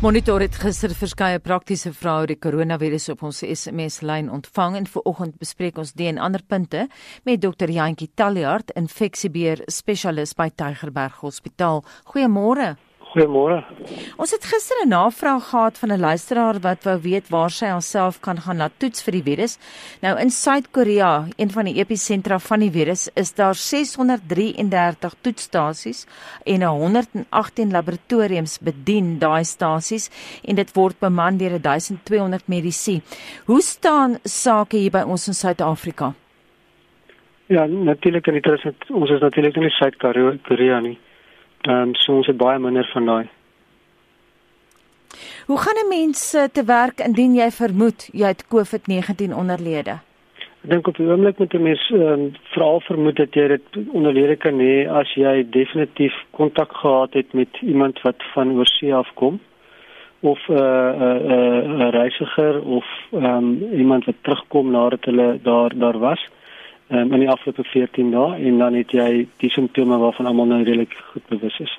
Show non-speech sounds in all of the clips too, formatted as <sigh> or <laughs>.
Monitor het gister verskeie praktiese vrae oor die koronavirus op ons SMS-lyn ontvang en vanoggend bespreek ons die en ander punte met Dr. Jantjie Taljaard, infeksiebeheer spesialis by Tygerberg Hospitaal. Goeiemôre. Goeiemôre. Ons het gister 'n navraag gehad van 'n luisteraar wat wou weet waar sy haarself kan gaan laat toets vir die virus. Nou in Suid-Korea, een van die episentra van die virus, is daar 633 toetsstasies en 118 laboratoriums bedien daai stasies en dit word beman deur 1200 medisy. Hoe staan sake hier by ons in Suid-Afrika? Ja, natuurlik en dit is ons is natuurlik nie Suid-Korea nie. Ehm um, so ons het baie minder van daai. Hoe gaan 'n mens eh, te werk indien jy vermoed jy het COVID-19 onderlede? Ek dink op die oomblik moet 'n mens ehm um, veral vermoed dat jy dit onderlede kan hê as jy definitief kontak gehad het met iemand wat van oorsee af kom of 'n uh, 'n uh, 'n uh, uh, reisiger of ehm um, iemand wat terugkom nadat hulle daar daar was um, in die afgelope 14 dae en dan het jy die simptome waarvan almal nou redelik goed bewus is.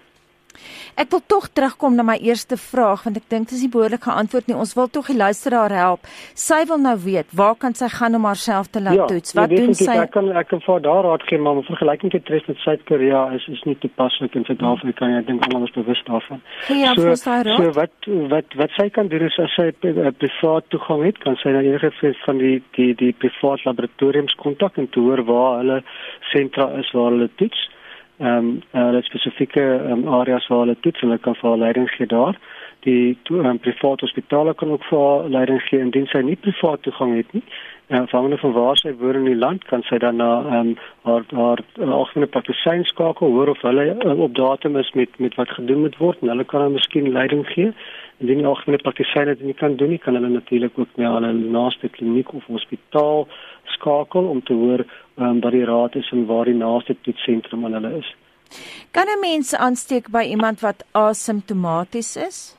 Ek wil tog terugkom na my eerste vraag want ek dink dit is nie behoorlik geantwoord nie. Ons wil tog die luisteraar help. Sy wil nou weet, waar kan sy gaan om haarself te laat ja, toets? Wat doen sy? Ek kan ek kan vir daar raad gee, maar in vergelyking met Tres met Suid-Korea is is nie toepaslik in Suid-Afrika nie. Ek dink almal is bewus daarvan. Ja, so, so wat wat wat sy kan doen is as sy privaat toegang het, kan sy na enige van die die die privaat laboratoriums kontak en te hoor waar hulle sentra is waar hulle toets ehm um, uh, dat spesifieke um, areas waar hulle toets, hulle kan vir leiding gee daar. Die um, private hospitale kan ook vir leiding gee indien sy nie privaat toegang het nie. En afhangende van waar sy woon in die land, kan sy dan na ehm um, haar haar algemene praktisyn skakel, hoor of hulle uh, op datum is met met wat gedoen moet word en hulle kan dan miskien leiding gee. Indien die algemene praktisyn dit nie kan doen nie, kan hulle natuurlik ook na hulle naaste kliniek of hospitaal skakel om te hoor um, wat die raad is en waar die naaste toetsentrum aan hulle is. Kan 'n mens aansteek by iemand wat asymptomaties is?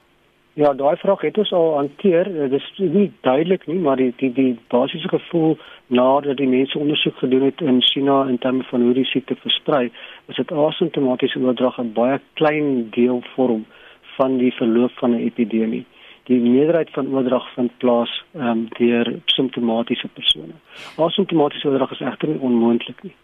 Ja, daai vraag het ons al hanteer. Dit is nie duidelik nie, maar die die die basiese gevoel nadat die mense ondersoek gedoen het in China in terme van hoe die siekte versprei, is dit asymptomatiese oordrag 'n baie klein deel vorm van die verloop van 'n epidemie die meerderheid van oordrag vind plaas ehm um, deur simptomatiese persone. Asymptomatiese oordrag is egter nie onmoontlik nie.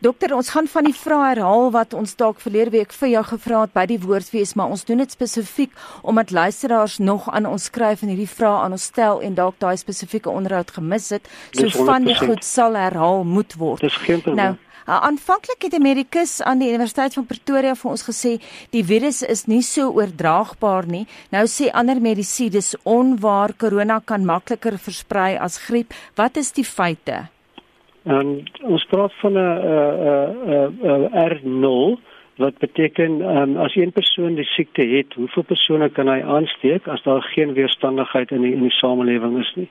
Dokter, ons gaan van die vrae herhaal wat ons dalk verlede week vir jou gevra het by die woordfees, maar ons doen dit spesifiek omdat luisteraars nog aan ons skryf en hierdie vrae aan ons stel en dalk daai spesifieke onderhoud gemis het. So van die goed sal herhaal moet word. Dis geen probleem. Nou, aanvanklik het Amerikus aan die Universiteit van Pretoria vir ons gesê die virus is nie so oordraagbaar nie. Nou sê ander medisyne dis onwaar korona kan makliker versprei as griep. Wat is die feite? En ons praat van 'n 'n 'n R0 wat beteken um, as een persoon die siekte het, hoeveel persone kan hy aansteek as daar geen weerstandigheid in die in die samelewing is nie.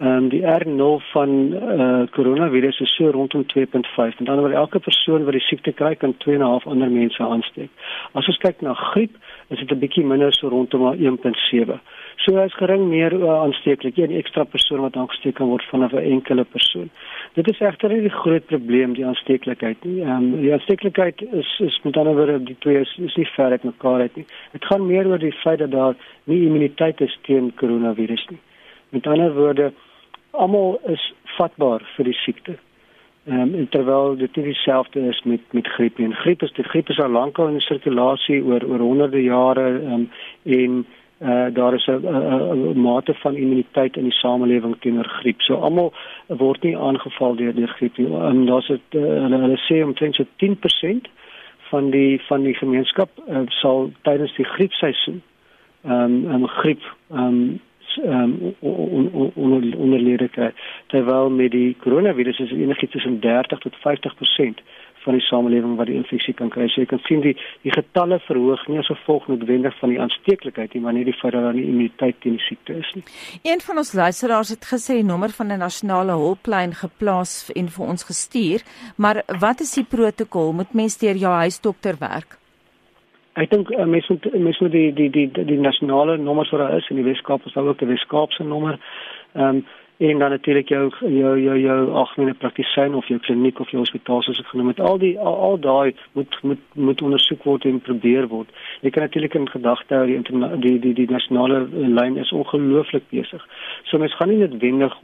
Ehm um, die R0 van eh uh, koronavirus is so rondom 2.5. En dan word elke persoon wat die siekte kry kan 2.5 ander mense aansteek. As ons kyk na griep, is dit 'n bietjie minder so rondom 1.7. So is gering meer uh, aansteeklik, een ekstra persoon wat aangesteek kan word van 'n enkele persoon. Dit is egter nie die groot probleem die aansteeklikheid nie. Ehm um, die aansteeklikheid is is met ander woorde die twee is, is nie ver uit mekaar uit nie. Dit gaan meer oor die feit dat daar nie immuniteit is teen koronavirus nie. Met ander woorde almal is vatbaar vir die siekte. Ehm um, terwyl dit nie dieselfde is met met griep nie. Griep is die griep is al lankal in sirkulasie oor oor honderde jare um, en uh, daar is 'n mate van immuniteit in die samelewing teenoor griep. So almal word nie aangeval deur deur griep nie. Um, Daar's dit uh, hulle, hulle sê omtrent so 10% van die van die gemeenskap uh, sal tydens die griepseisoen ehm um, 'n griep ehm um, um, onder onderlede kry. Terwyl met die koronavirus is enigiets tussen 30 tot 50% van die samelewing wat die infeksie kan kry. So jy kan sien die die getalle verhoog nie as gevolg noodwendig van die aansteeklikheid nie, maar net die feit dat daar nie immuniteit teen die siekte is nie. Een van ons luisteraars het gesê die nommer van 'n nasionale hulplyn geplaas en vir ons gestuur, maar wat is die protokol? Moet mens deur jou huisdokter werk? Ek dink uh, mense moet mense moet die die die die, die nasionale nommers wat daar is in die Weskaap is ook 'n Weskaapse nommer. Ehm um, en dan natuurlik jou jou jou jou algemene praktisyn of jou kliniek of jou hospitaal soos ek genoem het. Al die al, al daai moet moet moet ondersoek word en probeer word. Jy kan natuurlik in gedagte hou die die die die nasionale lyn is ongelooflik besig. So mens gaan nie noodwendig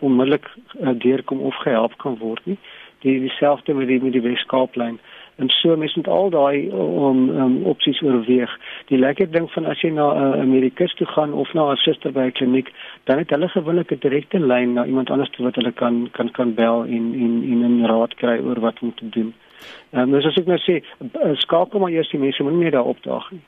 onmiddellik uh, deurkom of gehelp kan word nie. Die dieselfde met die met die Weskaap-lyn en so mens moet al daai om um, um, opsies oorweeg. Die lekker ding van as jy na 'n uh, Amerikus toe gaan of na 'n suster by 'n kliniek, dan het hulle gewoonlik 'n direkte lyn na iemand anders toe wat hulle kan kan kan bel en en en 'n raad kry oor wat om te doen. Ehm um, dus as ek nou sê, skakel maar eers die mense moenie meer daar opdaag nie.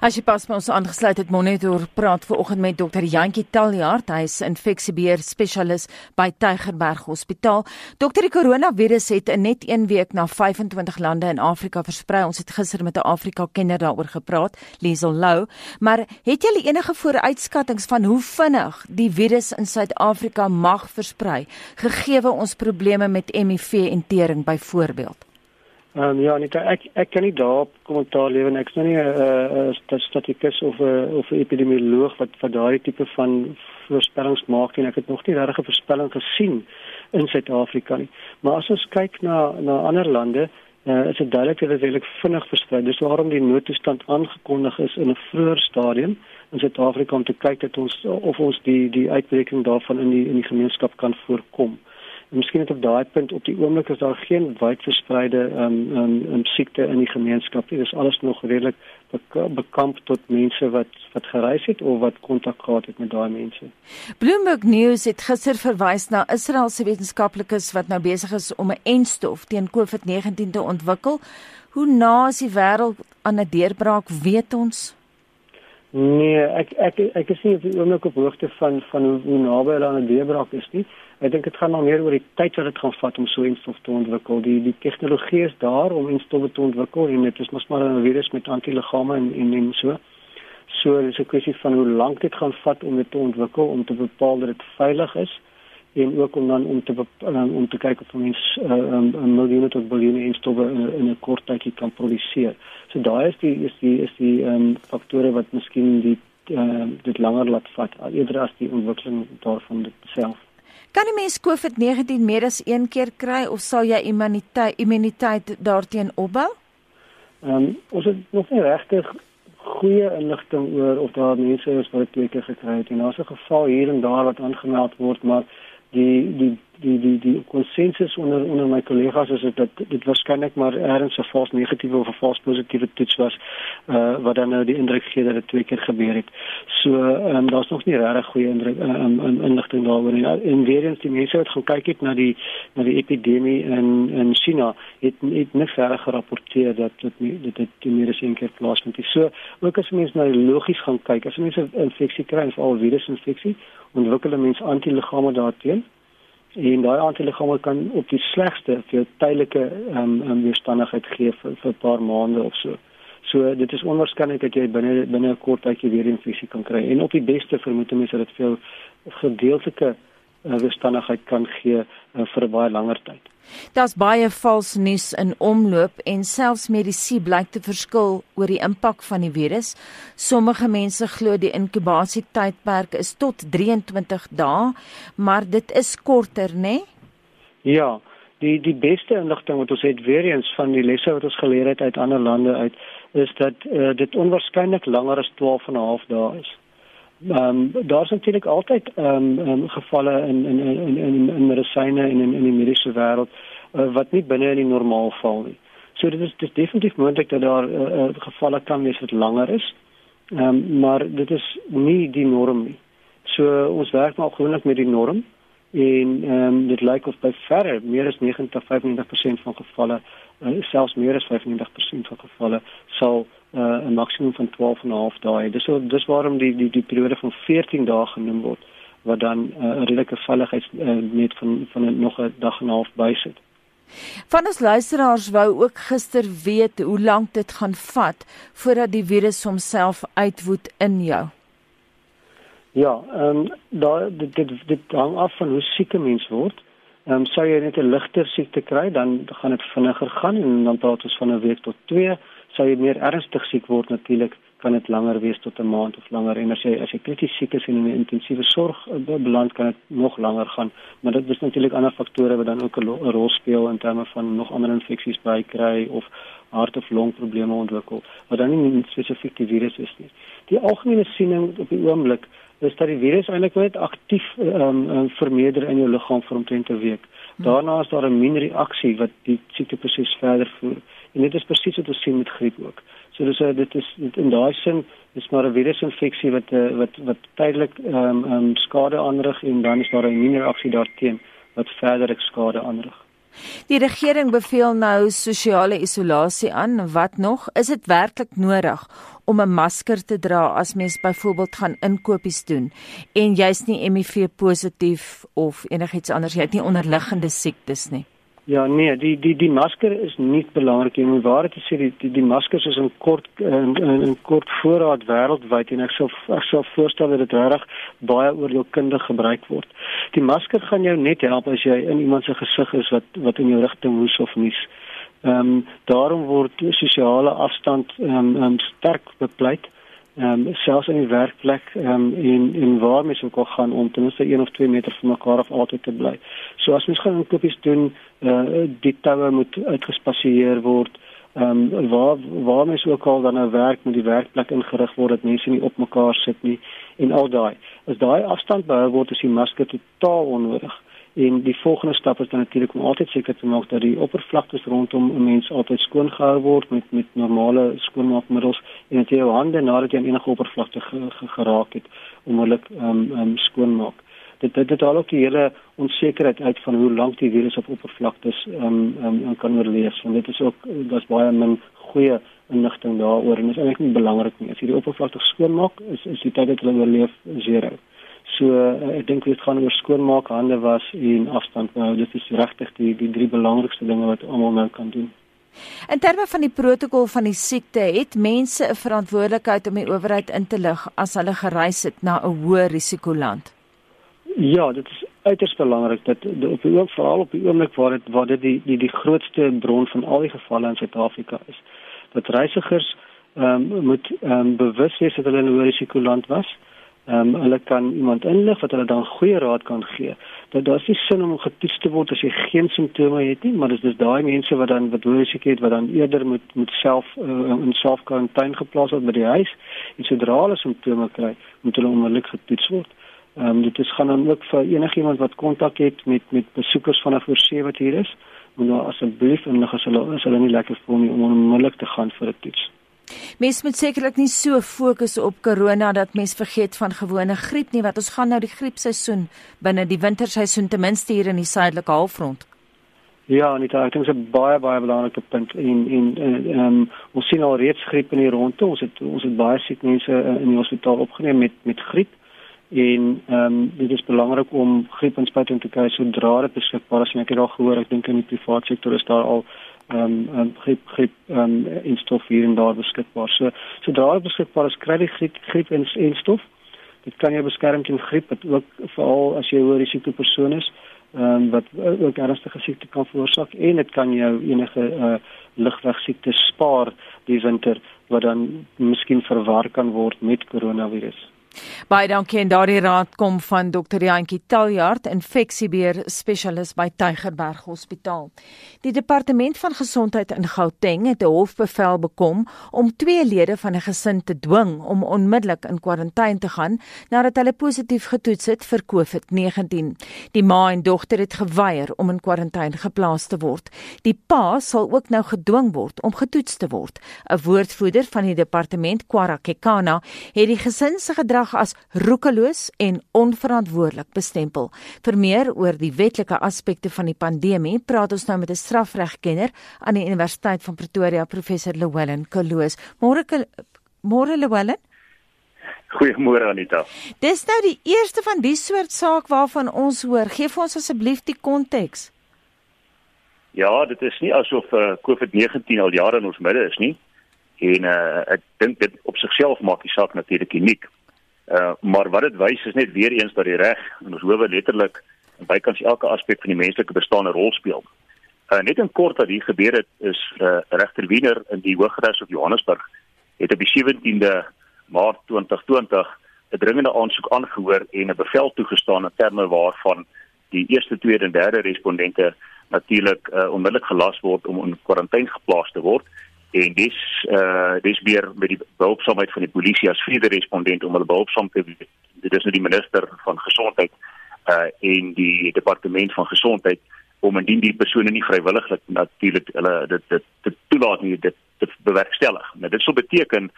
As jy pas by ons aangesluit het Monitor praat ver oggend met dokter Jantjie Taljaard, hy is infeksiebeheer spesialis by Tygerberg Hospitaal. Dokter, die koronavirus het in net 1 week na 25 lande in Afrika versprei. Ons het gister met 'n Afrika kenner daaroor gepraat, Liesel Lou, maar het jy enige vooruitskattinge van hoe vinnig die virus in Suid-Afrika mag versprei, gegee ons probleme met HIV en tering byvoorbeeld? Ehm um, ja, net ek ek kan nie daarop kommentaar lewer nie. Ek's nou nie 'n uh, uh, statistikus of 'n uh, of 'n epidemioloog wat vir daai tipe van voorspellings maak en ek het nog nie regtig 'n voorspelling gesien in Suid-Afrika nie. Maar as ons kyk na na ander lande, uh, is dit duidelik dat dit regtig vinnig versprei. Dis waarom die noodtoestand aangekondig is in 'n vroeër stadium in Suid-Afrika om te kyk dat ons of ons die die uitbreking daarvan in die in die gemeenskap kan voorkom. En miskien net op daai punt op die oomblik is daar geen wydverspreide ehm um, ehm um, um, siekte in die gemeenskap nie. Dis alles nog redelik bekamp tot mense wat wat gereis het of wat kontak gehad het met daai mense. Bloomberg News het gister verwys na Israeliese wetenskaplikes wat nou besig is om 'n enstof teen COVID-19 te ontwikkel. Hoe na is die wêreld aan 'n deurbraak, weet ons? Nee, ek ek ek is nie op die oomblik op hoogte van van hoe, hoe naby hulle aan 'n deurbraak is nie. Ek dink dit gaan nog meer oor die tyd wat dit gaan vat om so 'n stof te ontwikkel. Die die tegnologie is daar om 'n stof te ontwikkel en dit is mos maar 'n virus met antiliggame en, en en so. So dis 'n kwessie van hoe lank dit gaan vat om dit te ontwikkel om te bepaal dat dit veilig is en ook om dan om te um, om te kyk of mens uh, um, 'n miljoen tot biljoene instowwe in, in 'n kort tydjie kan produseer. So daai is die is die is die ehm um, faktore wat miskien die uh, dit langer laat vat eerder as die ontwikkeling daarvan dit self. Kan 'n mens COVID-19 meer as een keer kry of sal jy immuniteit immuniteit daarteen opbou? Ehm um, ons het nog nie regtig goeie inligting oor of daar mense is wat dit twee keer gekry het en daar's 'n geval hier en daar wat aangemeld word, maar die die die die die konsensus onder onder my kollegas is dit dat dit waarskynlik maar ergens 'n vals negatiewe of 'n vals positiewe toets was uh wat dan nou die indruk gee dat dit twee keer gebeur het. So ehm um, daar's nog nie regtig goeie indruk um, um, inligting daaroor nie. En weer eens die mense wat gaan kyk het na die na die epidemie in in China het het net verder gerapporteer dat dit dit het meer as een keer plaasvind. So ook as mense nou logies gaan kyk, as mense 'n infeksie kry, veral virusinfeksie, ontwikkel 'n mens antiliggame daarteen en daai antiliggame kan op die slegste vir tydelike ehm um, weerstandigheid gee vir, vir 'n paar maande of so. So dit is onwaarskynlik dat jy binne binne 'n kort tydjie weer 'n infeksie kan kry en op die beste vermoed mense dat dit veel gedeeltelike uh, weerstandigheid kan gee uh, vir 'n baie langer tyd. Daar's baie vals nuus in omloop en selfs medisy blyk te verskil oor die impak van die virus. Sommige mense glo die inkubasietydperk is tot 23 dae, maar dit is korter, né? Nee? Ja, die die beste inligting wat ons het weer eens van die lesse wat ons geleer het uit ander lande uit is dat uh, dit onwaarskynlik langer as 12 en 'n half dae is. Ehm um, daar's natuurlik altyd ehm um, um, gevalle in in in in in medisyne en in in die mediese wêreld uh, wat nie binne in die normaal val nie. So dit is dit is definitief moontlik dat daar uh, uh, gevalle kan wees wat langer is. Ehm um, maar dit is nie die norm nie. So ons werk maar gewoonlik met die norm en ehm um, dit lyk of by verre meer as 90 95% van gevalle uh, selfs meer as 95% van gevalle sal uh, 'n maksimum van 12 en 'n half dae. Dis so dis waarom die die die periode van 14 dae genoem word wat dan uh, 'n uh, redelike veiligheid uh, net van van 'n nog 'n dag en 'n half bysit. Van ons luisteraars wou ook gister weet hoe lank dit gaan vat voordat die virus homself uitwoed in jou. Ja, ehm um, daar dit, dit dit hang af van hoe siek 'n mens word. Ehm um, sou jy net 'n ligter siekte kry, dan gaan dit vinniger gaan en dan praat ons van 'n week tot 2 sou jy meer ernstig siek word natuurlik kan dit langer wees tot 'n maand of langer. En as jy as jy krities siek is en in intensiewe sorg eh, beland kan dit nog langer gaan. Maar dit is natuurlik ander faktore wat dan ook 'n rol speel in terme van nog ander infeksies by kry of hart of longprobleme ontwikkel wat dan nie spesifiek die virus is nie. Die algemene siening op die oomblik is dat die virus eintlik net aktief ehm um, vermeerder in jou liggaam vir omtrent 'n week. Daarna is daar 'n minreaksie wat die siekteproses verder voer. En dit is presies wat ons sien met griep ook. So dis uh, dit is dit, in daai sin is maar 'n virusinfeksie wat uh, wat wat tydelik ehm um, um, skade aanrig en dan is daar 'n immuunreaksie daarteen wat verder skade aanrig. Die regering beveel nou sosiale isolasie aan. Wat nog? Is dit werklik nodig om 'n masker te dra as mens byvoorbeeld gaan inkopies doen en jy's nie HIV positief of enigiets anders jy het nie onderliggende siektes nie? Ja nee, die die die masker is nie belangrik nie. Om waar te sê die die, die maskers is 'n kort 'n kort voorraad wêreldwyd en ek sou ek sou voorstel dat dit reg baie oordeelkundig gebruik word. Die masker gaan jou net help as jy in iemand se gesig is wat wat in jou rigting hoes of nies. Ehm um, daarom word sosiale afstand ehm um, um, sterk bepleit. Ehm um, selfs in die werkplek ehm um, en en waar mens ook al gaan om ten minste 1 of 2 meter van mekaar af altyd te bly. So as mens gaan inkopies doen, uh, die toue moet uitgespasieer word. Ehm um, waar waar mens ook al dan nou werk met die werkplek ingerig word dat mense nie op mekaar sit nie en al daai. As daai afstand behou word, is die masker totaal onnodig. En die volgende stap is dan natuurlik om altyd seker te maak dat die oppervlaktes rondom 'n mens altyd skoon gehou word met met normale skoonmaakmiddels en dat jy jou hande nadat jy aan enige oppervlakte ge, ge, geraak het onmiddellik ehm um, um, skoonmaak. Dit dit dit haal ook die hele onsekerheid uit van hoe lank die virus op oppervlaktes ehm um, um, kan oorleef. Want dit is ook daar's baie min goeie inligting daaroor en dit is eintlik nie belangrik nie. As jy die oppervlakte skoonmaak, is is die tyd dat hulle oorleef zero. So uh, ek dink dit gaan oor skoonmaak, hande was en afstand hou. Dit is regtig die die drie belangrikste dinge wat almal nou kan doen. In terme van die protokol van die siekte, het mense 'n verantwoordelikheid om die owerheid in te lig as hulle gereis het na 'n hoë risikoland. Ja, dit is uiters belangrik dat op die oomblik veral op die oomblik waar dit waar dit die die die grootste bron van al die gevalle in Suid-Afrika is. Dat reisigers ehm um, moet ehm um, bewus wees dat hulle in 'n hoë risikoland was. Ehm um, hulle kan iemand inlig wat hulle dan goeie raad kan gee. Dat daar is nie sin om getoets te word as jy geen simptome het nie, maar dit is daai mense wat dan wat risiko het wat dan eerder moet moet self uh, in selfkwarantyne geplaas word by die huis en sodra hulle simptome kry, moet hulle onmiddellik getoets word. Ehm um, dit is gaan dan ook vir enigiemand wat kontak het met met besoekers van 'n voorsee wat hier is, moet nou asseblief inlig as hulle as hulle nie lekker voel nie om onmiddellik te gaan vir 'n toets. Mens moet sekerlik nie so fokus op corona dat mens vergeet van gewone griep nie, want ons gaan nou die griepseisoen binne die winterseisoen ten minste hier in die suidelike halfrond. Ja, net ek dink dit is 'n baie baie belangrike punt en en ehm um, ons sien al reeds griep in die rondte. Ons het ons het baie siek mense in die hospitaal opgeneem met met griep en ehm um, dit is belangrik om griepinspuiting te kry sodra dit beskikbaar is. Ek het al gehoor, ek dink in die private sektor is daar al ehm um, griep griep ehm um, instof hier en daar beskikbaar. So sodra dit beskikbaar is, kry jy griep griep instof. Dit kan jou beskerm teen griep, wat ook veral as jy 'n hoë risiko persoon is, ehm um, wat ook ernstige siekte kan veroorsaak en dit kan jou enige uh, ligweg siektes spaar die winter wat dan miskien verwar kan word met koronavirus. Baie dankie en daardie raad kom van Dr. Jantjie Taljaard, infeksiebeheer spesialis by Tygerberg Hospitaal. Die departement van gesondheid in Gauteng het 'n hofbevel bekom om twee lede van 'n gesin te dwing om onmiddellik in kwarantyne te gaan nadat hulle positief getoets het vir COVID-19. Die ma en dogter het geweier om in kwarantyne geplaas te word. Die pa sal ook nou gedwing word om getoets te word. 'n Woordvoerder van die departement, Kwara Kekana, het die gesin se gedrag gedrag as roekeloos en onverantwoordelik bestempel. Vir meer oor die wetlike aspekte van die pandemie, praat ons nou met 'n strafregkenner aan die Universiteit van Pretoria, professor Llewellyn Koloos. Môre môre Llewellyn? Goeiemôre Anita. Dis nou die eerste van die soort saak waarvan ons hoor. Geef ons asseblief die konteks. Ja, dit is nie asof uh, COVID-19 al jare in ons midde is nie. En uh, ek dink dit op sigself maak die saak natuurlik uniek. Uh, maar wat dit wys is net weer eens dat die reg en ons howe letterlik bykans elke aspek van die menslike bestaan 'n rol speel. Uh, net in kort wat hier gebeur het is uh, regter Wiener in die Hooggeregs op Johannesburg het op die 17de Maart 2020 'n dringende aansoek aangehoor en 'n bevel toegestaan in terme waarvan die eerste, tweede en derde respondente natuurlik uh, onmiddellik gelas word om in kwarantyne geplaas te word en dis uh dis weer met die behulpsaamheid van die polisie as vierde respondent om hulle behulpsaam te wees. Dit is nou die minister van gesondheid uh en die departement van gesondheid om indien die persone nie vrywilliglik natuurlik hulle dit dit te toelaat nie dit te bewerkstellig. Nou dit sou beteken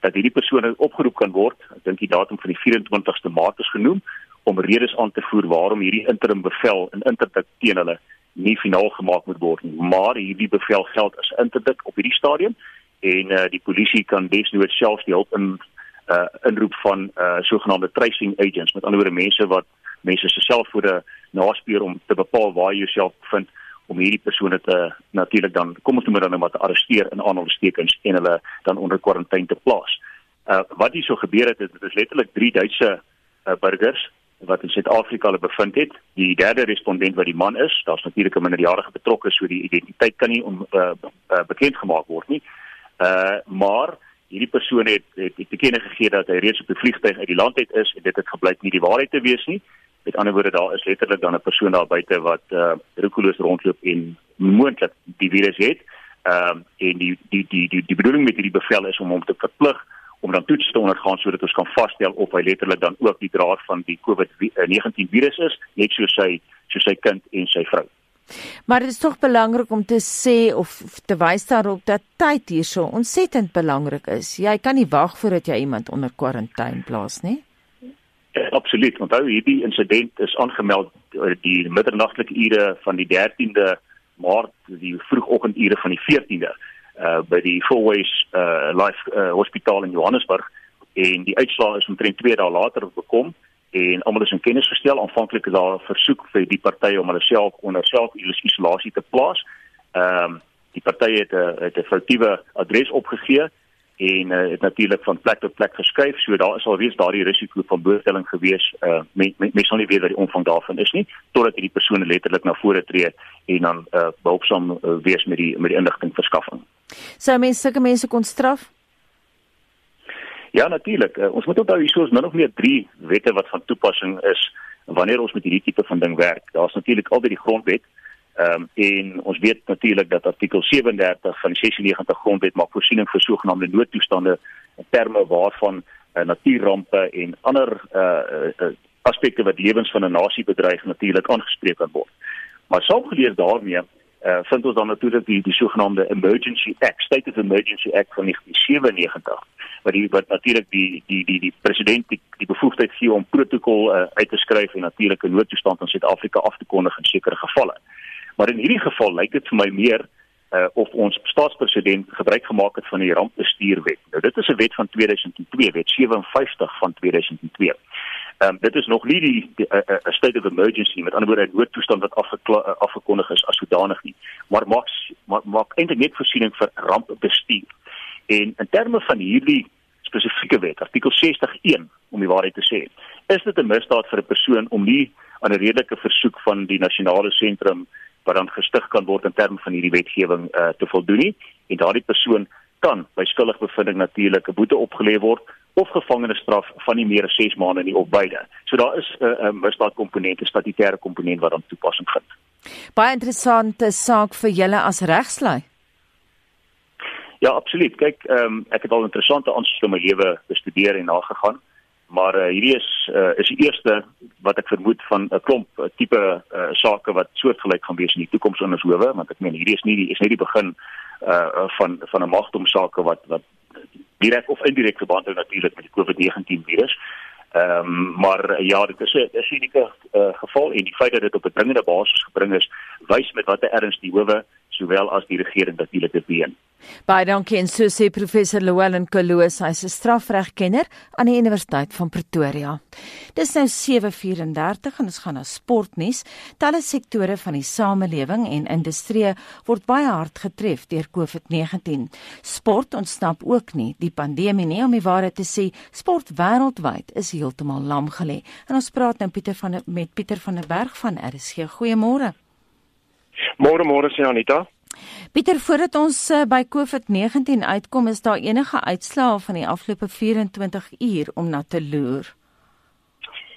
dat hierdie persone opgeroep kan word. Ek dink die datum van die 24ste Maart is genoem om redes aan te voer waarom hierdie interim bevel in interdik teen hulle nie finaal gemaak moet word nie. Maar hierdie bevel geld as interdik op hierdie stadium en uh, die polisie kan desnoods selfs die hulp in uh inroep van uh sogenaamde tracing agents met ander woorde mense wat mense se selfone naspeur om te bepaal waar jy jouself vind om hierdie persone te natuurlik dan kom ons noem dit dan net te arresteer in aanhalingstekens en hulle dan onder kwarantyne te plaas. Uh wat hier so gebeur het, dit is letterlik 3 Duitse uh, burgers wat in Suid-Afrika hulle bevind het. Die derde respondent wat die man is, daar's natuurlik 'n minderjarige betrokke, so die identiteit kan nie on, uh, uh, bekend gemaak word nie. Uh maar hierdie persoon het het, het bekend gegee dat hy reeds op die vliegtuig uit die land uit is en dit het gebleik nie die waarheid te wees nie. Met ander woorde daar is letterlik dan 'n persoon daar buite wat uh roekeloos rondloop en moontlik die virus het. Ehm uh, en die die die die die bedoeling met hierdie bevel is om hom te verplig om dan toets te ondergaan sodat ons kan vasstel of hy letterlik dan ook die draer van die COVID-19 virus is, net soos sy soos sy kind en sy vrou. Maar dit is tog belangrik om te sê of te wys daarop dat tyd hierso ontsettend belangrik is. Jy kan nie wag voordat jy iemand onder kwarantyne plaas nie. Ja, absoluut. Onthou hierdie insident is aangemeld die middernagtelike ure van die 13de Maart, die vroegoggendure van die 14de uh by die Fourways uh Life uh, Hospitaal in Johannesburg en die uitslae is omtrent 2 dae later gekom en almal is in kennis gestel. Aanvanklik is daar 'n versoek vir die partye om hulle self onder selfisolasie te plaas. Ehm um, die partye het 'n het 'n foutiewe adres opgegee en uh, het natuurlik van plek tot plek geskuif. So daar is alweer daardie risiko van blootstelling gewees. Uh mense me, me sal nie weet wat die omvang daarvan is nie totdat hierdie persone letterlik na vore tree en dan uh behulpsaam uh, wees met die met die inligting verskaffing. Sou mense sulke mense kon straf? Ja natuurlik. Uh, ons moet onthou hier is min of meer 3 wette wat van toepassing is wanneer ons met hierdie tipe van ding werk. Daar's natuurlik altyd die grondwet Ehm um, en ons weet natuurlik dat artikel 37 van die 96 grondwet maak voorsiening vir sogenaamde noodtoestande in terme waarvan uh, natuurrampe en ander uh, uh, aspekte wat lewens van 'n nasie bedreig natuurlik aangespreek kan word. Maar saamgelees daarmee uh, vind ons dan natuurlik die die sogenaamde Emergency Act, State of Emergency Act van 1997 wat die wat natuurlik die die die die president die, die bevoegdheid gee om protokol uh, uit te skryf en natuurlik 'n noodtoestand in Suid-Afrika af te kondig in sekere gevalle. Maar in hierdie geval lyk dit vir my meer uh, of ons staatspresident gebruik gemaak het van die rampbestuurwet. Nou dit is 'n wet van 2002, wet 57 van 2002. Ehm um, dit is nog nie die 'n uh, uh, state of emergency met ander woorde 'n noodtoestand wat uh, afgekondig is as sodanig maar maak maak, maak eintlik net voorsiening vir rampbestuur. En in terme van hierdie spesifieke wet, artikel 61 om die waarheid te sê, is dit 'n misdaad vir 'n persoon om nie aan 'n redelike versoek van die nasionale sentrum wat dan gestig kan word in terme van hierdie wetgewing uh, te voldoen nie en daardie persoon kan by skuldig bevinding natuurlik 'n boete opgelê word of gevangenisstraf van nie meer as 6 maande nie of beide. So daar is 'n uh, misdaad komponent, 'n statutêre komponent wat dan toepassing vind. Baie interessante saak vir julle as regslei. Ja, absoluut. Kyk, ehm um, ek het al interessante aansoeke in my lewe bestudeer en nagegaan maar uh, hierdie is uh, is die eerste wat ek vermoed van 'n klomp uh, tipe uh, sake wat soortgelyk gaan wees in die toekoms in ons howe want ek meen hierdie is nie die is nie die begin uh, van van 'n magdom sake wat wat direk of indirek verband hou natuurlik met die COVID-19 virus. Ehm um, maar ja, dit is 'n is 'n unieke uh, geval en die feit dat dit op 'n dringende basis gebring is, wys met watter erns die howe sowel as die regering natuurlik te been. Baie dankie en so sê professor Llewellyn Koloos, hy's 'n strafregkenner aan die Universiteit van Pretoria. Dis nou 7:34 en ons gaan na sportnuus. Talle sektore van die samelewing en industrie word baie hard getref deur COVID-19. Sport ontsnap ook nie die pandemie nie, om die waarheid te sê, sport wêreldwyd is heeltemal lam gelê. En ons praat nou Pieter van met Pieter van der Berg van RSG. Goeiemôre. Môre môre sê Anita. Pieter, voordat ons uh, by COVID-19 uitkom, is daar enige uitslae van die afgelope 24 uur om na te loer?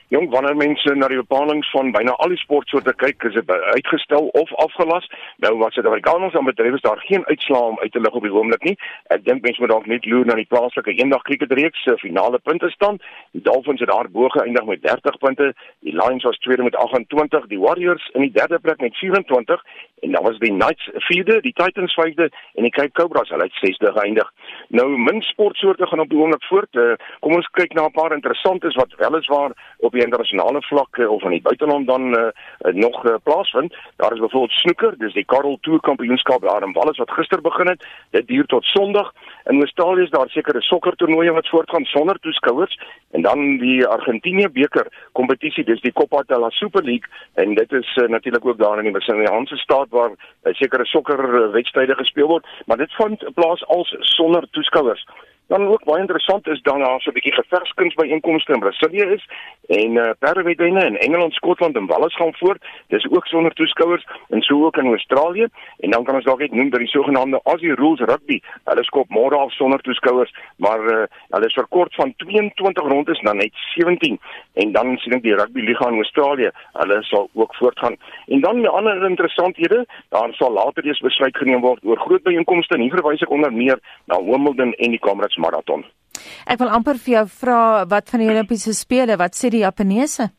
Jong, wanneer mense na die bepalinge van byna al die sportsoorte kyk, is dit uitgestel of afgelas. Nou wat Suid-Afrikaners aan betref, is daar geen uitslae om uit te lig op die oomblik nie. Ek dink mense moet dalk net loer na die plaaslike eendag kriketreeks se finale puntestand. Die Dolphins het daar bo geëindig met 30 punte. Die Lions was tweede met 28, die Warriors in die derde plek met 24 en dan was die Knights vierde, die Titans vyfde en die Cape Cobras hulle het sesde geëindig. Nou min sportsoorte gaan op die oomblik voort. Uh, kom ons kyk na 'n paar interessantes wat wel is waar op die internasionale vlak uh, of in die buiteland dan uh, uh, nog uh, plaasvind. Daar is byvoorbeeld snoeker, dis die Karel Tour Kampioenskap daar in Wallis wat gister begin het. Dit duur tot Sondag. In Australië is daar sekere sokkertoernooie wat voortgaan sonder toeskouers en dan die Argentinië beker kompetisie, dis die Copa de la Super League en dit is uh, natuurlik ook daar in die Brasiliaanse staat waar uh, sekere sokkerwedstryde gespeel word, maar dit vind plaas als sonder toeskouers. Dan ook baie interessant is dan daar so 'n bietjie gevegskuns by inkomste in Brasilië is en uh, perdewedrenne in Engeland, Skotland en Wales gaan voort. Dis ook sonder toeskouers en so ook in Australië en dan kan ons dalk net noem dat die sogenaamde Aussie Rules Rugby, hulle skop môre af sonder toeskouers, maar uh, hulle is verkort van 22 rondes na net 17 en dan sien ek die rugby liga in Australië, hulle sal ook voortgaan. En dan 'n ander interessanthede, daar sal later eens besluit geneem word oor groot byeenkomste en hier verwys ek onder meer na Wimbledon en die Comrades marathon. Ek wil amper vir jou vra wat van die Olimpiese spele, wat sê die Japaneese?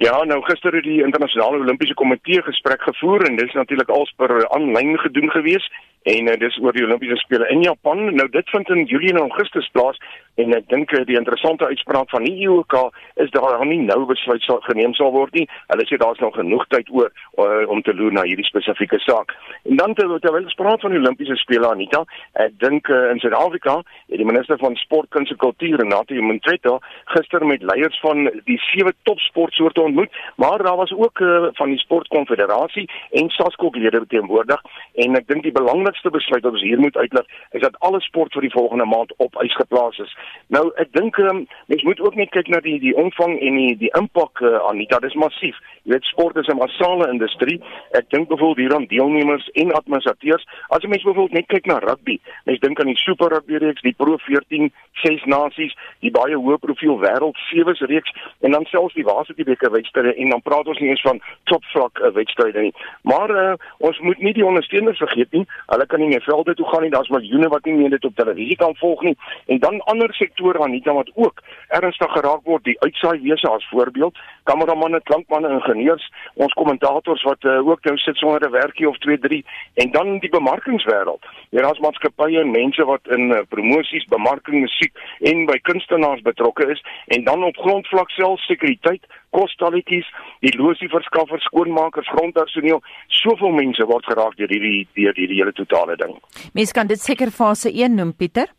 Ja, nou gister het die internasionale Olimpiese komitee gesprek gevoer en dis natuurlik als per aanlyn gedoen gewees en uh, dis oor die Olimpiese spele in Japan. Nou dit vind in Julie en Augustus plaas en ek dink uh, die interessante uitspraak van die IOK is daar nog nie nou besluit sal geneem sal word nie. Hulle sê daar's nog genoeg tyd oor uh, om te loer na hierdie spesifieke saak. En dan terwyl ter ons praat van die Olimpiese spele Anita, ek dink uh, in Suid-Afrika het die minister van sport, kuns en kultuur Renato Motsepe gister met leiers van die sewe topsportsoorte ontmoet, maar daar was ook uh, van die sportkonfederasie en SASCO lede teenwoordig en ek dink die belang belangrikste besluit wat ons hier moet uitlig is dat alle sport vir die volgende maand op ys geplaas is. Nou ek dink um, mens moet ook net kyk na die die omvang en die die impak uh, aan dit. Dit is massief. Jy weet sport is 'n massale industrie. Ek dink byvoorbeeld hier aan deelnemers en administrateurs. As jy mens byvoorbeeld net kyk na rugby, mens dink aan die Super Rugby reeks, die Pro 14 ses nasies, die baie hoë profiel wêreld sewe reeks en dan selfs die Varsity beker wedstryde en dan praat ons nie eens van topvlak uh, wedstryde nie. Maar uh, ons moet nie die ondersteuners vergeet nie. Hulle kan nie meer velde toe gaan nie. Daar's miljoene wat nie meer dit op televisie kan volg nie. En dan ander sektore aan Anita wat ook ernstig geraak word, die uitsaai wese as voorbeeld, kameramanne, klankmanne, ingenieurs, ons kommentators wat uh, ook nou sit sonder 'n werkie of 2, 3 en dan die bemarkingswêreld. Ja, daar's maatskappye en mense wat in uh, promosies, bemarking, musiek en by kunstenaars betrokke is en dan op grondvlak self sekuriteit kostalletjies, die losieverskaffers, skoonmakers, grondpersoneel, soveel mense word geraak deur hierdie deur hierdie hele totale ding. Mense kan dit seker fase 1 noem, Pieter.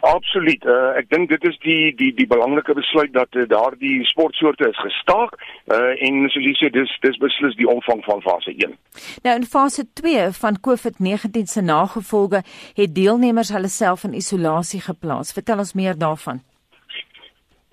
Absoluut. Uh, ek dink dit is die die die belangrike besluit dat uh, daardie sportsoorte is gestaak uh, en soos jy sê dis dis beslis die omvang van fase 1. Nou in fase 2 van COVID-19 se nagevolge het deelnemers hulle self in isolasie geplaas. Vertel ons meer daarvan.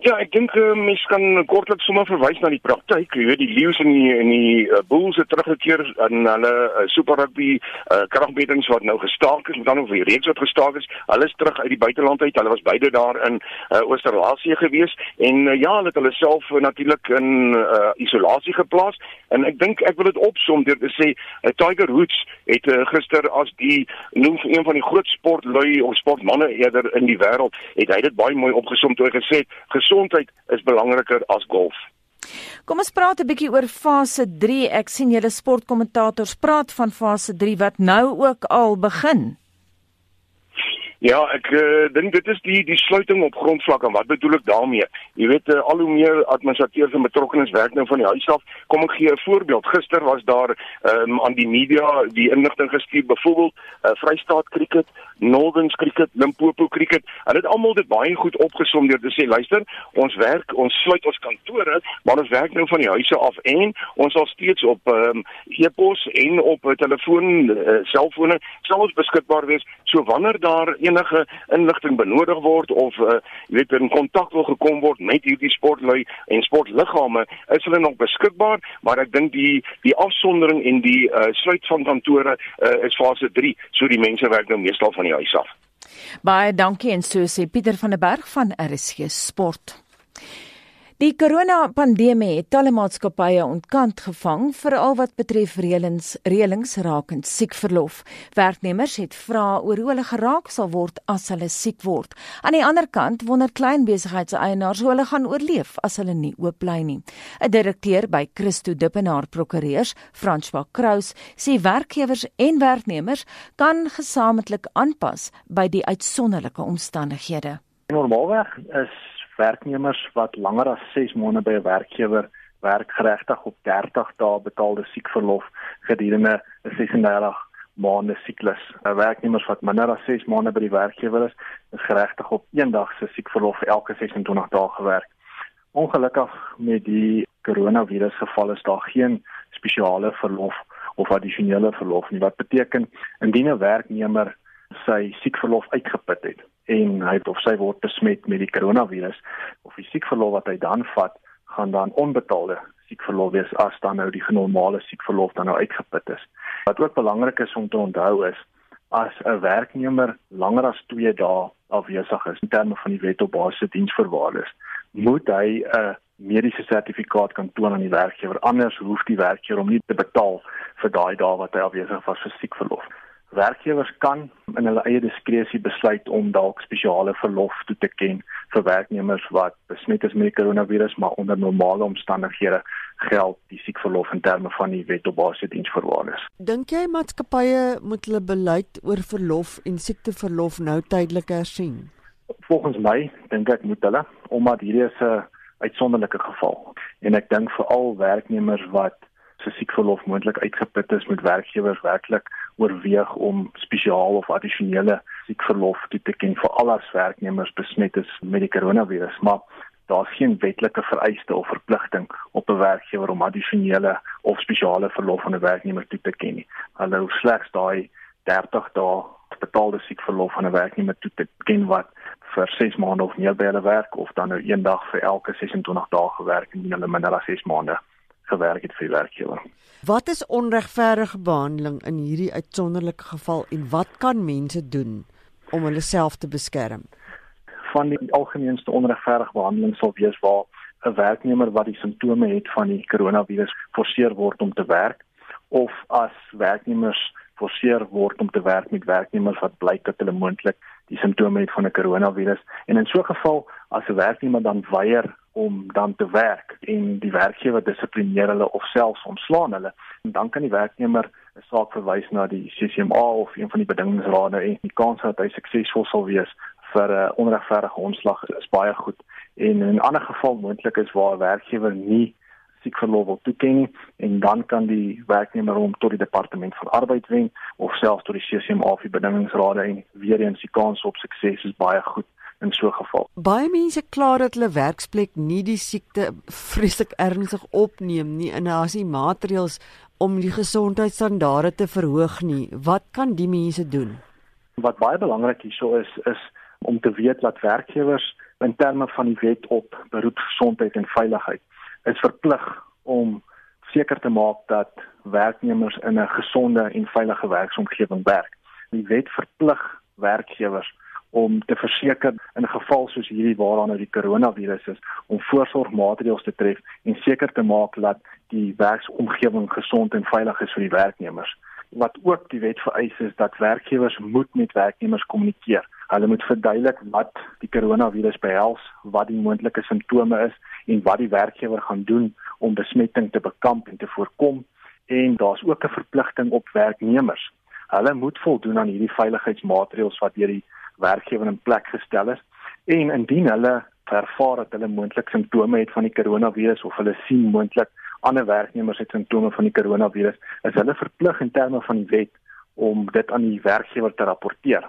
Ja, ek dink uh, mens kan kortliks sommer verwys na die praktyk. Jy weet die Lions en die en die uh, Bulls het teruggekeer aan hulle uh, Super Rugby uh, kragbedings wat nou gestaak is, met ander woorde, reeks wat gestaak is. Hulle is terug uit die buiteland uit. Hulle was beide daar in uh, Oosterlasië gewees en uh, ja, hulle het hulle self uh, natuurlik in uh, isolasie geplaas. En ek dink ek wil dit opsom deur te sê uh, Tiger Woods het uh, gister as die noem een van die groot sportlui of sportmense eerder in die wêreld, het hy dit baie mooi opgesom toe hy gesê het gesondheid is belangriker as golf. Kom ons praat 'n bietjie oor fase 3. Ek sien julle sportkommentators praat van fase 3 wat nou ook al begin. Ja, ek uh, dink dit is die die sluiting op grondvlak en wat bedoel ek daarmee? Jy weet uh, al hoe meer administrateurs en betrokkenes werk nou van die huis af. Kom ek gee 'n voorbeeld. Gister was daar um, aan die media die inligting gestuur byvoorbeeld uh, Vrystaat Cricket, Northern Cricket, Limpopo Cricket. Hulle het almal dit baie goed opgesom deur te sê, luister, ons werk, ons sluit ons kantore, maar ons werk nou van die huise af en ons sal steeds op um, e-pos en op telefoon, uh, selfone sal ons beskikbaar wees. So wanneer daar enige inligting benodig word of uh, jy weet in kontak wil gekom word met hierdie sportlui en sportliggame, is hulle nog beskikbaar, maar ek dink die die afsondering en die uh, sluit van kantore uh, is fase 3, so die mense werk nou meestal van die huis af. Baie dankie en so sê Pieter van der Berg van RSG Sport. Die korona-pandemie het talle maatskappye ontkant gevang veral wat betref reëlings reëlings rakend siekverlof. Werknemers het vra oor hoe hulle geraak sal word as hulle siek word. Aan die ander kant wonder klein besigheidseienaars hoe hulle gaan oorleef as hulle nie oop bly nie. 'n Direkteur by Christo Dippenaar Prokureurs, François Kraus, sê werkgewers en werknemers kan gesamentlik aanpas by die uitsonderlike omstandighede. Normaalweg is werknemers wat langer as 6 maande by 'n werkgewer werk geregtig op 30 dae betaalde siekverlof gedurende 'n 36 maande siklus. 'n Werknemers wat minder as 6 maande by die werkgewer is, is geregtig op een dag se siekverlof elke 26 dae gewerk. Ongelukkig met die koronavirus geval is daar geen spesiale verlof of addisionele verlof nie wat beteken indien 'n werknemer sy siekverlof uitgeput het en hy of sy word besmet met die koronavirus of die siekverlof wat hy dan vat gaan dan onbetaalde siekverlof wees as dan nou die normale siekverlof dan nou uitgeput is. Wat ook belangrik is om te onthou is as 'n werknemer langer as 2 dae afwesig is in terme van die wet op basiese diensvoorwaardes, moet hy 'n mediese sertifikaat kan toon aan die werkgewer anders hoef die werkgewer om nie te betaal vir daai dae wat hy afwesig was vir siekverlof werkgewers kan in hulle eie diskresie besluit om dalk spesiale verlof toe te ken vir werknemers wat besmet is met die koronavirus maar onder normale omstandighede geld die siekverlof in terme van die wet op basiese diensvoorwaardes. Dink jy maatskappye moet hulle beleid oor verlof en siekteverlof nou tydelik hersien? Volgens my dink ek moet hulle omdat hierdie is 'n uitsonderlike geval en ek dink veral werknemers wat se siekverlof moontlik uitgeput is met werkgewers werklik oorweeg om spesiaal of addisionele siekverlof toe te ken vir al as werknemers besmet is met die koronavirus maar daar's geen wetlike vereiste of verpligting op 'n werkgewer om addisionele of spesiale verlof aan 'n werknemer toe te ken nie. Hulle hoef slegs daai 30 dae betaalde siekverlof aan 'n werknemer toe te ken wat vir 6 maande of meer by hulle werk of dan nou een dag vir elke 26 dae gewerk en hulle minder as 6 maande gewerk het vir die werkgewer. Wat is onregverdige behandeling in hierdie uitsonderlike geval en wat kan mense doen om hulle self te beskerm? Van die algemeenste onregverdige behandeling sal wees waar 'n werknemer wat die simptome het van die koronavirus forceer word om te werk of as werknemers forceer word om te werk met werknemers wat blyk dat hulle moontlik die simptome het van 'n koronavirus en in so 'n geval as 'n werknemer dan weier om dan te werk en die werkgewer dissiplineer hulle of selfs ontslaan hulle. En dan kan die werknemer 'n saak verwys na die CCMA of een van die bedingingsrade en die kans dat hy suksesvol sal wees vir 'n onregverdige ontslag is baie goed. En in 'n ander geval moontlik is waar 'n werkgewer nie siekverlof wil toeken en dan kan die werknemer hom tot die departement van arbeid wen of selfs tot die CCMA of die bedingingsrade en weer eens die kans op sukses is baie goed in so 'n geval. Baie mense kla dat hulle werksplek nie die siekte vreeslik ernstig opneem nie en daar is nie maatreëls om die gesondheidsstandaarde te verhoog nie. Wat kan die mense doen? Wat baie belangrik hierso is is om te weet dat werkgewers in terme van die wet op beroepsgesondheid en veiligheid is verplig om seker te maak dat werknemers in 'n gesonde en veilige werksomgewing werk. Die wet verplig werkgewers om te verseker in 'n geval soos hierdie waaraan nou die koronavirus is om voorsorgmaatreëls te tref en seker te maak dat die werksomgewing gesond en veilig is vir die werknemers. Wat ook die wet vereis is dat werkgewers moet met werknemers kommunikeer. Hulle moet verduidelik wat die koronavirus behels, wat die moontlike simptome is en wat die werkgewer gaan doen om besmetting te bekamp en te voorkom. En daar's ook 'n verpligting op werknemers. Hulle moet voldoen aan hierdie veiligheidsmaatreëls wat deur die werkgewer in plek gestel is en indien hulle ervaar dat hulle moontlik simptome het van die koronavirus of hulle sien moontlik ander werknemers het simptome van die koronavirus, is hulle verplig in terme van die wet om dit aan die werkgewer te rapporteer.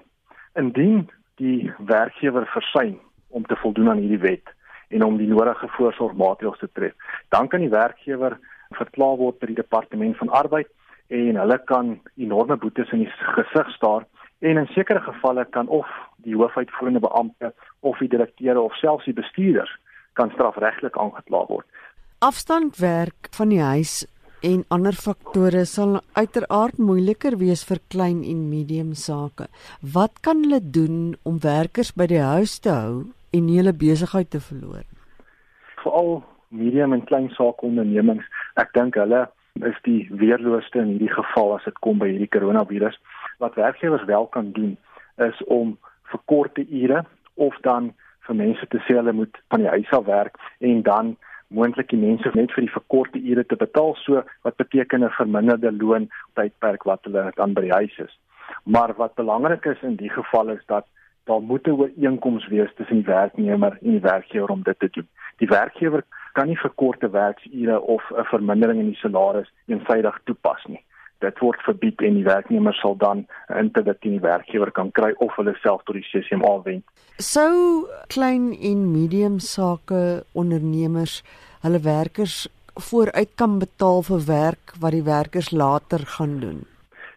Indien die werkgewer versuim om te voldoen aan hierdie wet en om die nodige voorsorgmaatreëls te tref, dan kan die werkgewer verklaar word by die departement van arbeid en hulle kan enorme boetes in die gesig staar En in sekere gevalle kan of die hoofuitvoerende beampte of die direkteure of selfs die bestuurders kan strafregtelik aangekla word. Afstandwerk van die huis en ander faktore sal uiteraard moeiliker wees vir klein en medium sake. Wat kan hulle doen om werkers by die huis te hou en nie hulle besigheid te verloor? Veral medium en klein sake ondernemings, ek dink hulle is die weerlooste in hierdie geval as dit kom by hierdie koronavirus. Wat werkgewers wel kan doen is om vir korte ure of dan vir mense te sê hulle moet van die huis af werk en dan moontlik die mense net vir die verkorte ure te betaal so wat beteken 'n verminderde loon tydperk wat hulle dan by die huis is. Maar wat belangrik is in die geval is dat daar moet 'n ooreenkoms wees tussen die werknemer en die werkgewer om dit te doen. Die werkgewer kan nie verkorte werksure of 'n vermindering in die salaris eensydig toepas nie. Dit word verbied en die werknemer sal dan 'n interdikt teen die werkgewer kan kry of hulle self tot die CCMA wend. Sou klein en medium sake ondernemers hulle werkers vooruit kan betaal vir werk wat die werkers later gaan doen?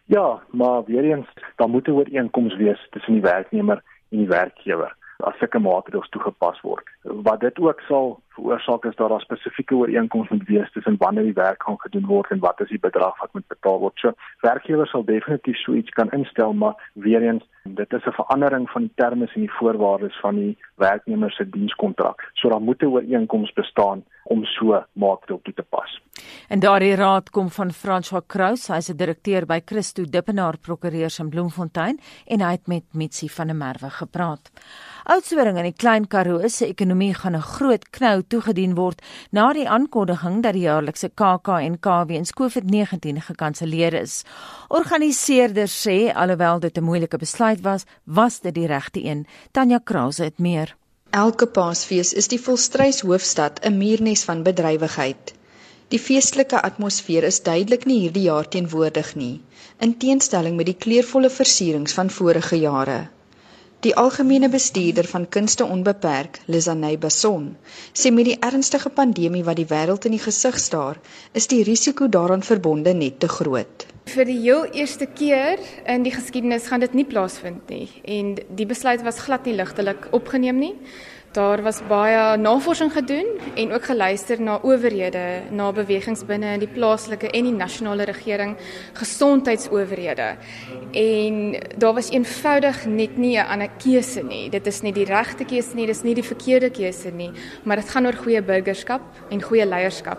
Ja, maar weer eens, daar moet 'n ooreenkoms wees tussen die werknemer en die werkgewer as sulke maatreëls toegepas word. Wat dit ook sal veroorsaak is daar spesifieke ooreenkomste moet wees tussen wanneer die werk gaan gedoen word en wat is die bedrag wat moet betaal word. So werkgewers sal definitief so iets kan instel, maar weer eens dit is 'n verandering van die terme en die voorwaardes van die werknemer se dienskontrak. So daar moet 'n ooreenkoms bestaan om so maatreël toe te pas. En daardie raad kom van François Kraus, hy's 'n direkteur by Christo Dippenaar Prokureurs in Bloemfontein en hy het met Mitsi van der Merwe gepraat. Oudtshoorn in die Klein Karoo se ekonomie gaan 'n groot knou toegedien word na die aankondiging dat die jaarlikse KAK&K weens COVID-19 gekanselleer is. Organiseerders sê alhoewel dit 'n moeilike besluit was, was dit die regte een. Tanya Krause het meer. Elke Paasfees is die Volstruis hoofstad 'n muurnes van bedrywigheid. Die feestelike atmosfeer is duidelik nie hierdie jaar teenwoordig nie, in teenstelling met die kleurvolle versierings van vorige jare. Die algemene bestuurder van Kunste Onbeperk, Lizanay Bason, sê met die ernstige pandemie wat die wêreld in die gesig staar, is die risiko daaraan verbonde net te groot. Vir die heel eerste keer in die geskiedenis gaan dit nie plaasvind nie en die besluit was glad nie ligtelik opgeneem nie. Daar was baie navorsing gedoen en ook geluister na owerhede, na bewegings binne in die plaaslike en die nasionale regering, gesondheidsowerhede. En daar was eenvoudig net nie 'n ander keuse nie. Dit is nie die regte keuse nie, dis nie die verkeerde keuse nie, maar dit gaan oor goeie burgerskap en goeie leierskap.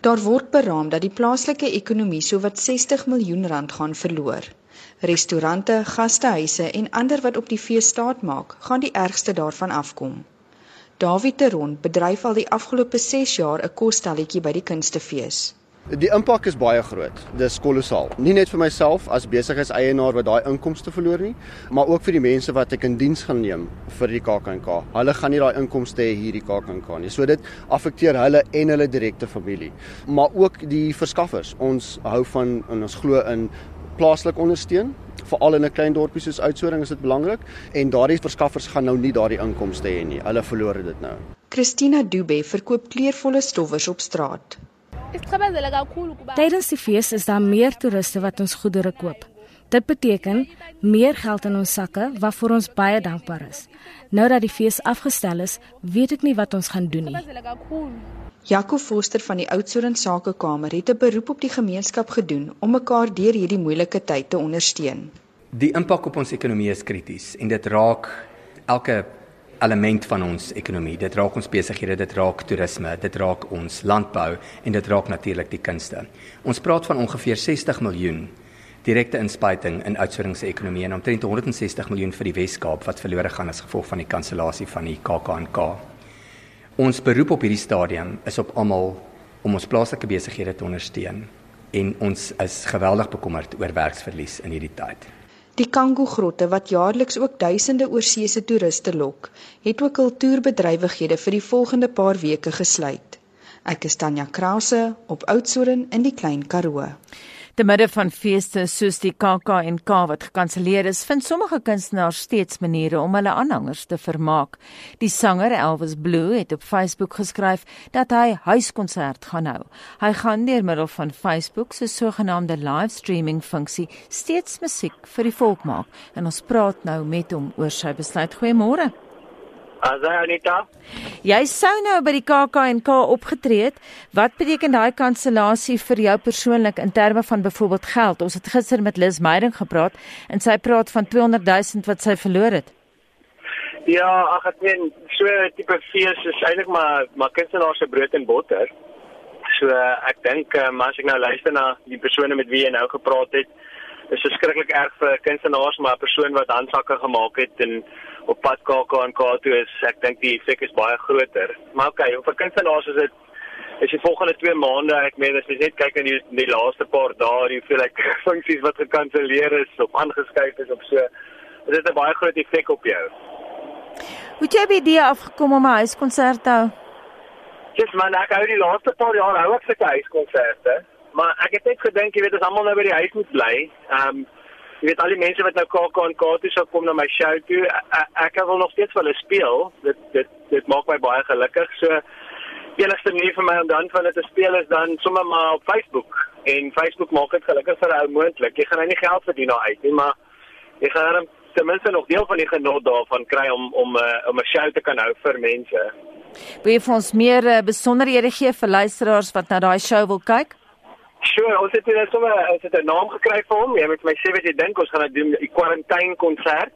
Daar word beraam dat die plaaslike ekonomie sowat 60 miljoen rand gaan verloor. Restaurante, gastehuise en ander wat op die fees staat maak, gaan die ergste daarvan afkom. David Teron bedryf al die afgelope 6 jaar 'n kostelletjie by die kunstefees. Die impak is baie groot. Dis kolossaal. Nie net vir myself as besigheidseienaar wat daai inkomste verloor nie, maar ook vir die mense wat ek in diens gaan neem vir die KAKNK. Hulle gaan nie daai inkomste hê hierdie KAKNK nie. So dit affekteer hulle en hulle direkte familie, maar ook die verskaffers. Ons hou van en ons glo in plaaslik ondersteun veral in 'n klein dorpie soos Oudtshoorn is dit belangrik en daardie verskaffers gaan nou nie daardie inkomste hê nie. Hulle verloor dit nou. Christina Dube verkoop kleurvolle stowwers op straat. Tydens die fees is daar meer toeriste wat ons goedere koop. Dit beteken meer geld in ons sakke waarvoor ons baie dankbaar is. Nou dat die fees afgestel is, weet ek nie wat ons gaan doen nie. Jaco Foster van die Oudtshoorn Sakekamer het 'n beroep op die gemeenskap gedoen om mekaar deur hierdie moeilike tyd te ondersteun. Die impak op ons ekonomie is krities en dit raak elke element van ons ekonomie. Dit raak ons besighede, dit raak toerisme, dit raak ons landbou en dit raak natuurlik die kunste. Ons praat van ongeveer 60 miljoen direkte inspuiting in Oudtshoorn se ekonomie en omtrent 160 miljoen vir die Wes-Kaap wat verlore gaan as gevolg van die kansellasie van die KAKNK. Ons beroep op hierdie stadium is op almal om ons plaaslike besighede te ondersteun en ons is geweldig bekommerd oor werksverlies in hierdie tyd. Die Kango grotte wat jaarliks ook duisende oorseese toeriste lok, het ook kultuurbedrywighede vir die volgende paar weke gesluit. Ek is Tanya Krause op Oudtshoorn in die Klein Karoo. Te midde van feeste soos die KAK&K wat gekanselleer is, vind sommige kunstenaars steeds maniere om hulle aanhangers te vermaak. Die sanger Elvis Blue het op Facebook geskryf dat hy huiskonsert gaan hou. Hy gaan deur middel van Facebook se sogenaamde livestreaming funksie steeds musiek vir die volk maak. En ons praat nou met hom oor sy besluit. Goeiemôre. Asai Anita. Jy sou nou by die KAK&K opgetree het. Wat beteken daai kansellasie vir jou persoonlik in terme van byvoorbeeld geld? Ons het gister met Liz Meyding gepraat en sy praat van 200 000 wat sy verloor het. Ja, ag ek meen so tipe fees is eintlik maar maar kunstenaars se brood en botter. So ek dink um, as ek nou luister na die persone met wie jy nou gepraat het, is dit skrikkelik erg vir kunstenaars maar 'n persoon wat handsakke gemaak het en op pad KAK en K toe is ek dink die effek is baie groter. Maar okay, vir kunstenaars is dit is die volgende 2 maande, ek meen as jy net kyk aan die die laaste paar dae, jy voel ek <laughs> funksies wat gekanselleer is of aangeskuif is of so, is dit 'n baie groot effek op jou. Hoe jy by die afgekom om 'n huiskonsert te hou? Dis man, ek hou die laaste paar jaar hou ek sulke huiskonserte, maar ek het net gedink jy weet as almal nou by die huis moet bly, ehm um, jy weet al die mense wat nou KAK en K toe sou kom na my show toe, ek, ek wil nog steeds vir hulle speel. Dit dit dit maak my baie gelukkig. So enigste manier vir my om dan van dit te speel is dan sommer maar op Facebook. En Facebook maak dit gelukkig vir ou moontlik. Jy gaan nou nie geld verdien daar uit nie, maar jy gaan dan ten minste nog deel van die genot daarvan kry om om uh, om 'n show te kan hou vir mense. Wil jy vir ons meer uh, besonderhede gee vir luisteraars wat na daai show wil kyk? Sure, ons het net sommer ons het 'n naam gekry vir hom. Jy moet my sê wat jy dink ons gaan dit doen, die quarantine konsert.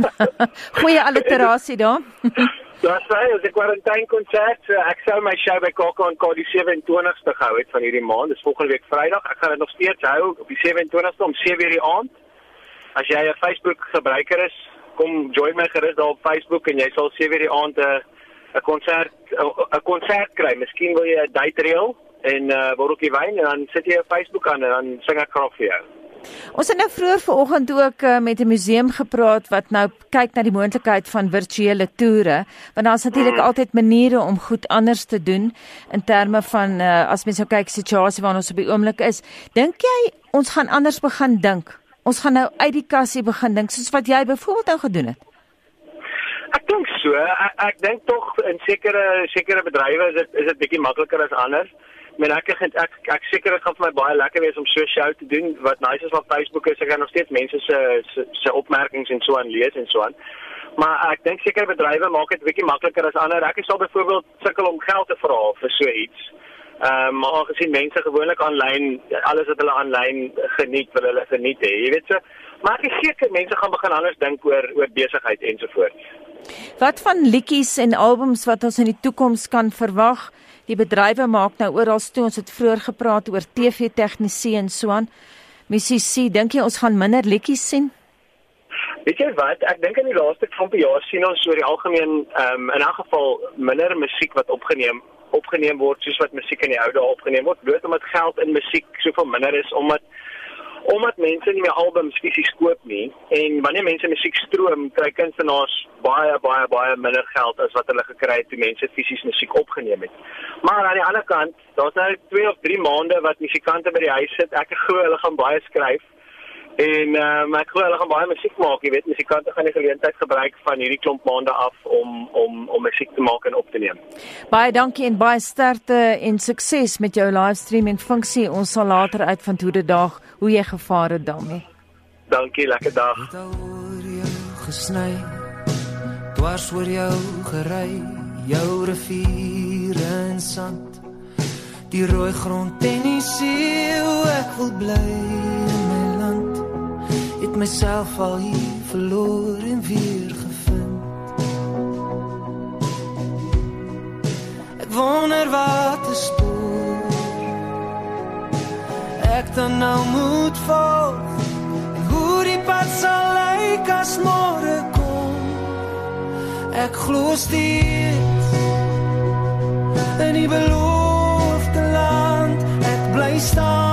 <laughs> Goeie alliterasie daar. <laughs> Daar sê ons die quarantine konsert. Ek sou my show by KAK en KD 27ste gehou het van hierdie maand. Dis volgende week Vrydag. Ek gaan dit nog steeds hou op die 27ste om 7:00 die aand. As jy 'n Facebook gebruiker is, kom join my gerus daar op Facebook en jy sal 7:00 die aand 'n 'n konsert 'n konsert kry. Miskien wil jy 'n date reël en uh botteltjie wyn en dan sit jy op Facebook aan en dan sing ek graag vir jou. Ons het nou vroeër vanoggend ook uh, met 'n museum gepraat wat nou kyk na die moontlikheid van virtuele toere, want daar's natuurlik hmm. altyd maniere om goed anders te doen in terme van uh, as mens nou kyk situasie waarin ons op die oomblik is. Dink jy ons gaan anders begin dink? Ons gaan nou uit die kassie begin dink soos wat jy byvoorbeeld nou gedoen het. Ek dink so. Ek, ek dink tog in sekere sekere bedrywe is dit is dit bietjie makliker as anders men ek ek ek, ek seker dit gaan vir my baie lekker wees om so 'n show te doen. Wat nice is op Facebook is ek kan nog steeds mense se se opmerkings en so aan lees en so aan. Maar ek dink seker bedrywe maak dit bietjie makliker as ander. Ek sal byvoorbeeld sukkel om geld te vra vir so iets. Ehm um, maar aangesien mense gewoonlik aanlyn alles wat hulle aanlyn geniet wil hulle geniet hè jy weet so. Maar ek seker mense gaan begin anders dink oor oor besigheid ensovoorts. Wat van liedjies en albums wat ons in die toekoms kan verwag? Die bedrywe maak nou oral toe ons het vroeër gepraat oor TV tegnisie en so aan. Musisi, dink jy ons gaan minder liedjies sien? Weet jy wat? Ek dink in die laaste klompie jaar sien ons oor die algemeen ehm um, in 'n geval minder musiek wat opgeneem opgeneem word soos wat musiek in die ou dae opgeneem word, bloot omdat geld in musiek soveel minder is omdat omdat mense nie meer albums fisies koop nie en wanneer mense musiek stroom, kry kunstenaars baie baie baie minder geld as wat hulle gekry het toe mense fisies musiek opgeneem het. Maar aan die ander kant, daar's nou 2 of 3 maande wat musikante by die huis sit. Ek glo hulle gaan baie skryf. En um, ek glo hulle gaan baie musiek maak, jy weet, musikante gaan die geleentheid gebruik van hierdie klomp maande af om om om musiek te maak en op te neem. Baie dankie en baie sterkte en sukses met jou livestreaming funksie. Ons sal later uitvind hoe dit dag, hoe jy gevaar het daarmee. Dankie, lekker dag. gesny. Dwars oor jou gery, jou riviere en sand. Die rooi grond en die see, ek wil bly het myself al hier verloor en weer gevind. Ek wonder wat is toe. Ek dan nou moet volg en hoe die pad sal lyk as môre kom. Ek glo steeds in die beloofde land. Ek bly staan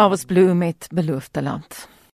land. Alwas Blue met beloofde land.